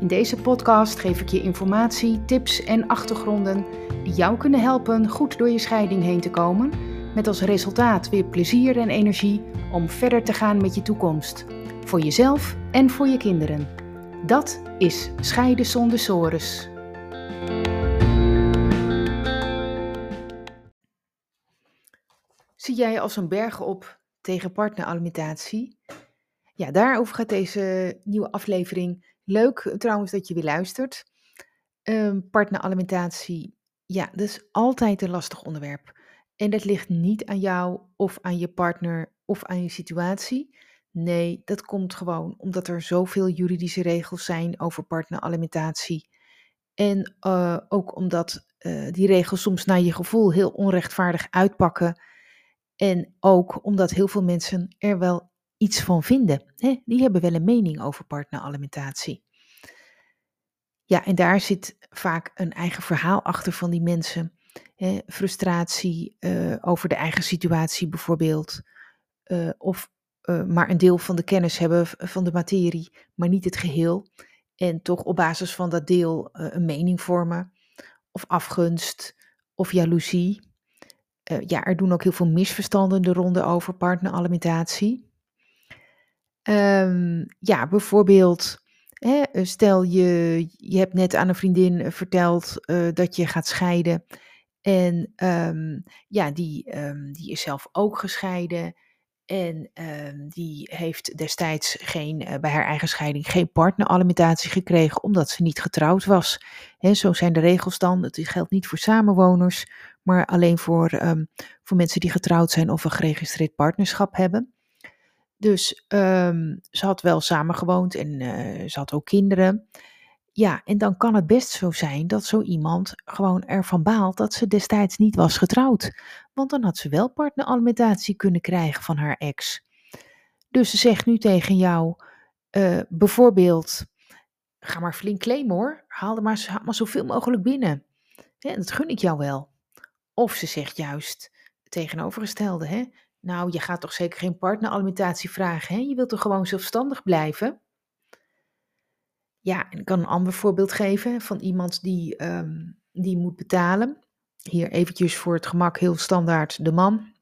In deze podcast geef ik je informatie, tips en achtergronden die jou kunnen helpen goed door je scheiding heen te komen, met als resultaat weer plezier en energie om verder te gaan met je toekomst, voor jezelf en voor je kinderen. Dat is Scheiden zonder sores. Zie jij als een berg op tegen partneralimentatie? Ja, daarover gaat deze nieuwe aflevering Leuk eh, trouwens dat je weer luistert. Um, partneralimentatie, ja, dat is altijd een lastig onderwerp. En dat ligt niet aan jou of aan je partner of aan je situatie. Nee, dat komt gewoon omdat er zoveel juridische regels zijn over partneralimentatie. En uh, ook omdat uh, die regels soms naar je gevoel heel onrechtvaardig uitpakken. En ook omdat heel veel mensen er wel iets van vinden. Hè? Die hebben wel een mening over partneralimentatie. Ja, en daar zit vaak een eigen verhaal achter van die mensen. Frustratie uh, over de eigen situatie bijvoorbeeld. Uh, of uh, maar een deel van de kennis hebben van de materie, maar niet het geheel. En toch op basis van dat deel een mening vormen. Of afgunst of jaloezie. ja, er doen ook heel veel misverstanden de ronde over partneralimentatie. Um, ja, bijvoorbeeld, hè, eh, stel je, je hebt net aan een vriendin eh, verteld uh, dat je gaat scheiden. En um, ja, die, um, die is zelf ook gescheiden. En die heeft destijds geen, bij haar eigen scheiding geen partneralimentatie gekregen omdat ze niet getrouwd was. Hè, zo zijn de regels dan. Het geldt niet voor samenwoners, maar alleen voor, voor mensen die getrouwd zijn of een geregistreerd partnerschap hebben. Dus um, ze had wel samengewoond en uh, ze had ook kinderen. Ja, en dan kan het best zo zijn dat zo iemand gewoon ervan baalt dat ze destijds niet was getrouwd. Want dan had ze wel partneralimentatie kunnen krijgen van haar ex. Dus ze zegt nu tegen jou, uh, bijvoorbeeld, ga maar flink claimen hoor, haal er maar, zoveel mogelijk binnen. Ja, dat gun ik jou wel. Of ze zegt juist tegenovergestelde, hè? Nou, je gaat toch zeker geen partneralimentatie vragen, hè? Je wilt toch gewoon zelfstandig blijven? Ja, en ik kan een ander voorbeeld geven van iemand die, um, die moet betalen. Hier eventjes voor het gemak heel standaard de man.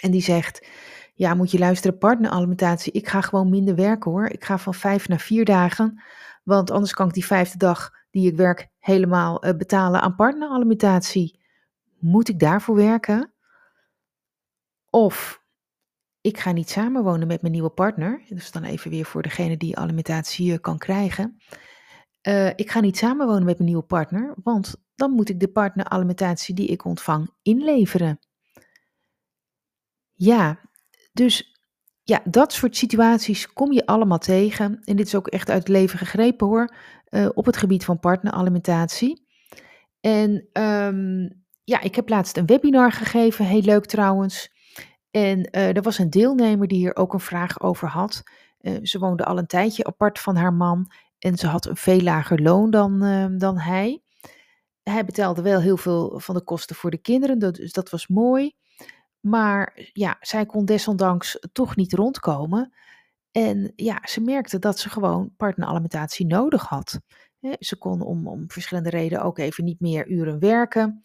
En die zegt, ja, moet je luisteren, partneralimentatie, ik ga gewoon minder werken hoor. Ik ga van vijf naar vier dagen, want anders kan ik die vijfde dag die ik werk helemaal uh, betalen aan partneralimentatie. Moet ik daarvoor werken? Of ik ga niet samenwonen met mijn nieuwe partner. Dus dan even weer voor degene die alimentatie kan krijgen. Uh, ik ga niet samenwonen met mijn nieuwe partner, want dan moet ik de partneralimentatie die ik ontvang inleveren. Ja, dus ja, dat soort situaties kom je allemaal tegen. En dit is ook echt uit het leven gegrepen hoor, uh, op het gebied van partneralimentatie. En um, ja, ik heb laatst een webinar gegeven, heel leuk trouwens. En uh, er was een deelnemer die hier ook een vraag over had. Uh, ze woonde al een tijdje apart van haar man en ze had een veel lager loon dan, uh, dan hij. Hij betaalde wel heel veel van de kosten voor de kinderen, dus dat was mooi. Maar ja, zij kon desondanks toch niet rondkomen. En ja, ze merkte dat ze gewoon partneralimentatie nodig had. Ze kon om, om verschillende redenen ook even niet meer uren werken.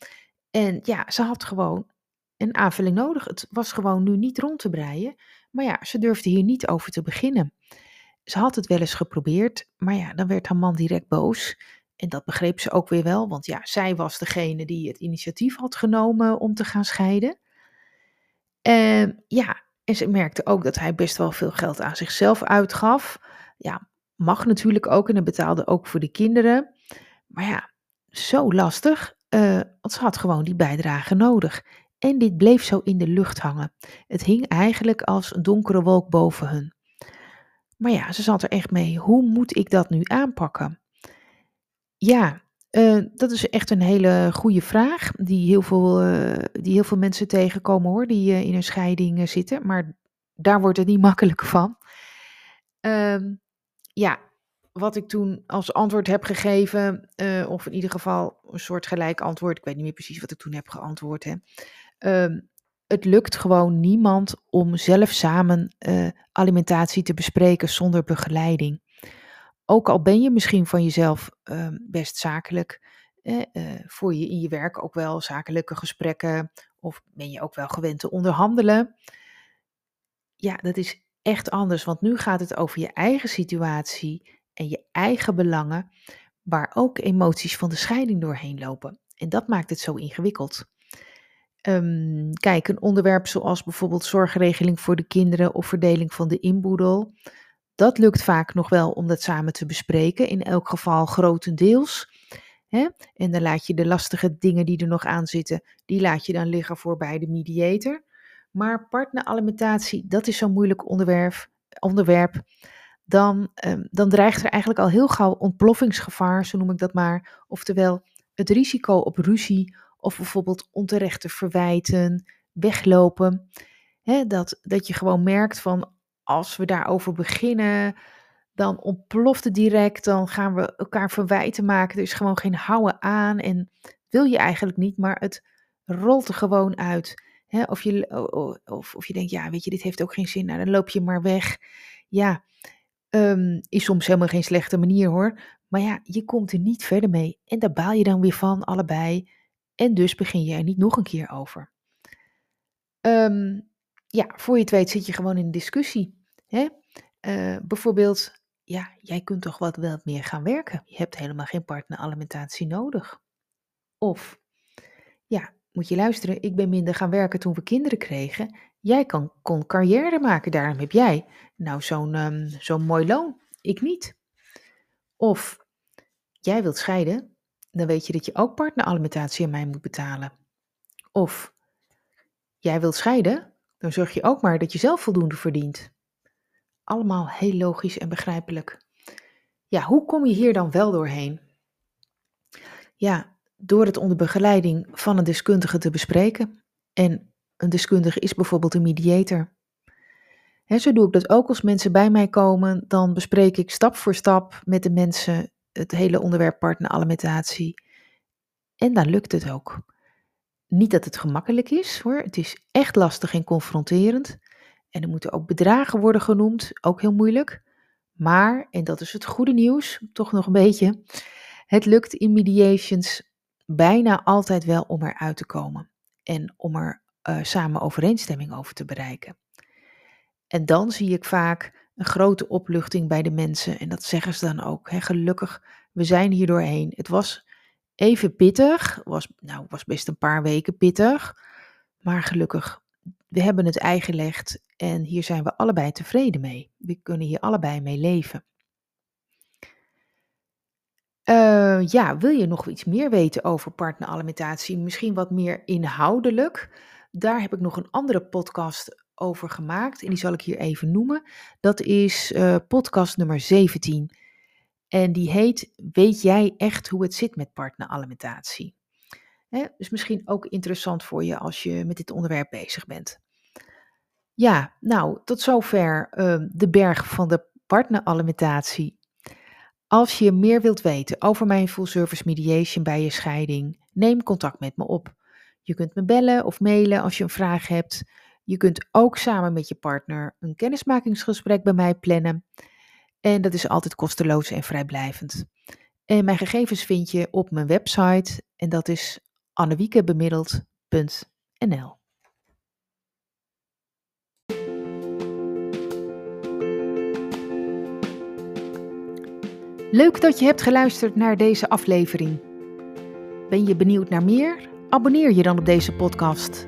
En ja, ze had gewoon een aanvulling nodig. Het was gewoon nu niet rond te breien. Maar ja, ze durfde hier niet over te beginnen. Ze had het wel eens geprobeerd, maar ja, dan werd haar man direct boos. En dat begreep ze ook weer wel, want ja, zij was degene die het initiatief had genomen om te gaan scheiden. Uh, ja, en ze merkte ook dat hij best wel veel geld aan zichzelf uitgaf. Ja, mag natuurlijk ook en hij betaalde ook voor de kinderen. Maar ja, zo lastig, uh, want ze had gewoon die bijdrage nodig. En dit bleef zo in de lucht hangen. Het hing eigenlijk als een donkere wolk boven hun. Maar ja, ze zat er echt mee. Hoe moet ik dat nu aanpakken? Ja, Uh, dat is echt een hele goede vraag, die heel veel, uh, die heel veel mensen tegenkomen hoor, die uh, in een scheiding zitten. Maar daar wordt het niet makkelijk van. Ehm, ja, wat ik toen als antwoord heb gegeven, of in ieder geval een soort gelijk antwoord, ik weet niet meer precies wat ik toen heb geantwoord. Hè. Ehm, het lukt gewoon niemand om zelf samen alimentatie te bespreken zonder begeleiding. Ook al ben je misschien van jezelf ehm, best zakelijk, eh, voer je in je werk ook wel zakelijke gesprekken of ben je ook wel gewend te onderhandelen. Ja, dat is echt anders, want nu gaat het over je eigen situatie en je eigen belangen, waar ook emoties van de scheiding doorheen lopen. En dat maakt het zo ingewikkeld. Um, kijk, een onderwerp zoals bijvoorbeeld zorgregeling voor de kinderen of verdeling van de inboedel dat lukt vaak nog wel om dat samen te bespreken, in elk geval grotendeels. Hè? En dan laat je de lastige dingen die er nog aan zitten, die laat je dan liggen voor bij de mediator. Maar partneralimentatie, dat is zo'n moeilijk onderwerp. onderwerp dan, um, dan dreigt er eigenlijk al heel gauw ontploffingsgevaar, zo noem ik dat maar. Oftewel het risico op ruzie of bijvoorbeeld onterechte verwijten, weglopen. dat, dat je gewoon merkt van als we daarover beginnen, dan ontploft het direct. Dan gaan we elkaar verwijten maken. Er is gewoon geen houden aan. En wil je eigenlijk niet, maar het rolt er gewoon uit. of, je, of, of je denkt, ja, weet je, dit heeft ook geen zin. Nou, dan loop je maar weg. Ja, um, is soms helemaal geen slechte manier hoor. Maar ja, je komt er niet verder mee. En daar baal je dan weer van, allebei. En dus begin je er niet nog een keer over. Um, ja, voor je het weet zit je gewoon in een discussie. Hè? Uh, bijvoorbeeld, ja, jij kunt toch wat wel meer gaan werken. Je hebt helemaal geen partneralimentatie nodig. Of, ja, moet je luisteren, ik ben minder gaan werken toen we kinderen kregen. Jij kan, kon carrière maken, daarom heb jij nou zo'n um, zo'n mooi loon. Ik niet. Of, jij wilt scheiden, dan weet je dat je ook partneralimentatie aan mij moet betalen. Of, jij wilt scheiden, dan zorg je ook maar dat je zelf voldoende verdient. Allemaal heel logisch en begrijpelijk. Ja, hoe kom je hier dan wel doorheen? Ja, door het onder begeleiding van een deskundige te bespreken. En een deskundige is bijvoorbeeld een mediator. He, zo doe ik dat ook als mensen bij mij komen. Dan bespreek ik stap voor stap met de mensen het hele onderwerp partneralimentatie. En dan lukt het ook. Niet dat het gemakkelijk is hoor. Het is echt lastig en confronterend. En er moeten ook bedragen worden genoemd, ook heel moeilijk. Maar, en dat is het goede nieuws, toch nog een beetje, het lukt in mediations bijna altijd wel om eruit te komen en om er uh, samen overeenstemming over te bereiken. En dan zie ik vaak een grote opluchting bij de mensen en dat zeggen ze dan ook. Hè, gelukkig, we zijn hier doorheen. Het was even pittig, was, nou, was best een paar weken pittig, maar gelukkig we hebben het eigen en hier zijn we allebei tevreden mee. We kunnen hier allebei mee leven. Uh, ja, wil je nog iets meer weten over partneralimentatie? Misschien wat meer inhoudelijk. Daar heb ik nog een andere podcast over gemaakt en die zal ik hier even noemen. Dat is uh, podcast nummer 17. En die heet Weet jij echt hoe het zit met partneralimentatie? Hè, dus misschien ook interessant voor je als je met dit onderwerp bezig bent. Ja, nou, tot zover uh, de berg van de partneralimentatie. Als je meer wilt weten over mijn full service mediation bij je scheiding, neem contact met me op. Je kunt me bellen of mailen als je een vraag hebt. Je kunt ook samen met je partner een kennismakingsgesprek bij mij plannen. En dat is altijd kosteloos en vrijblijvend. En mijn gegevens vind je op mijn website en dat is annewiekebemiddeld.nl. Leuk dat je hebt geluisterd naar deze aflevering. Ben je benieuwd naar meer? Abonneer je dan op deze podcast.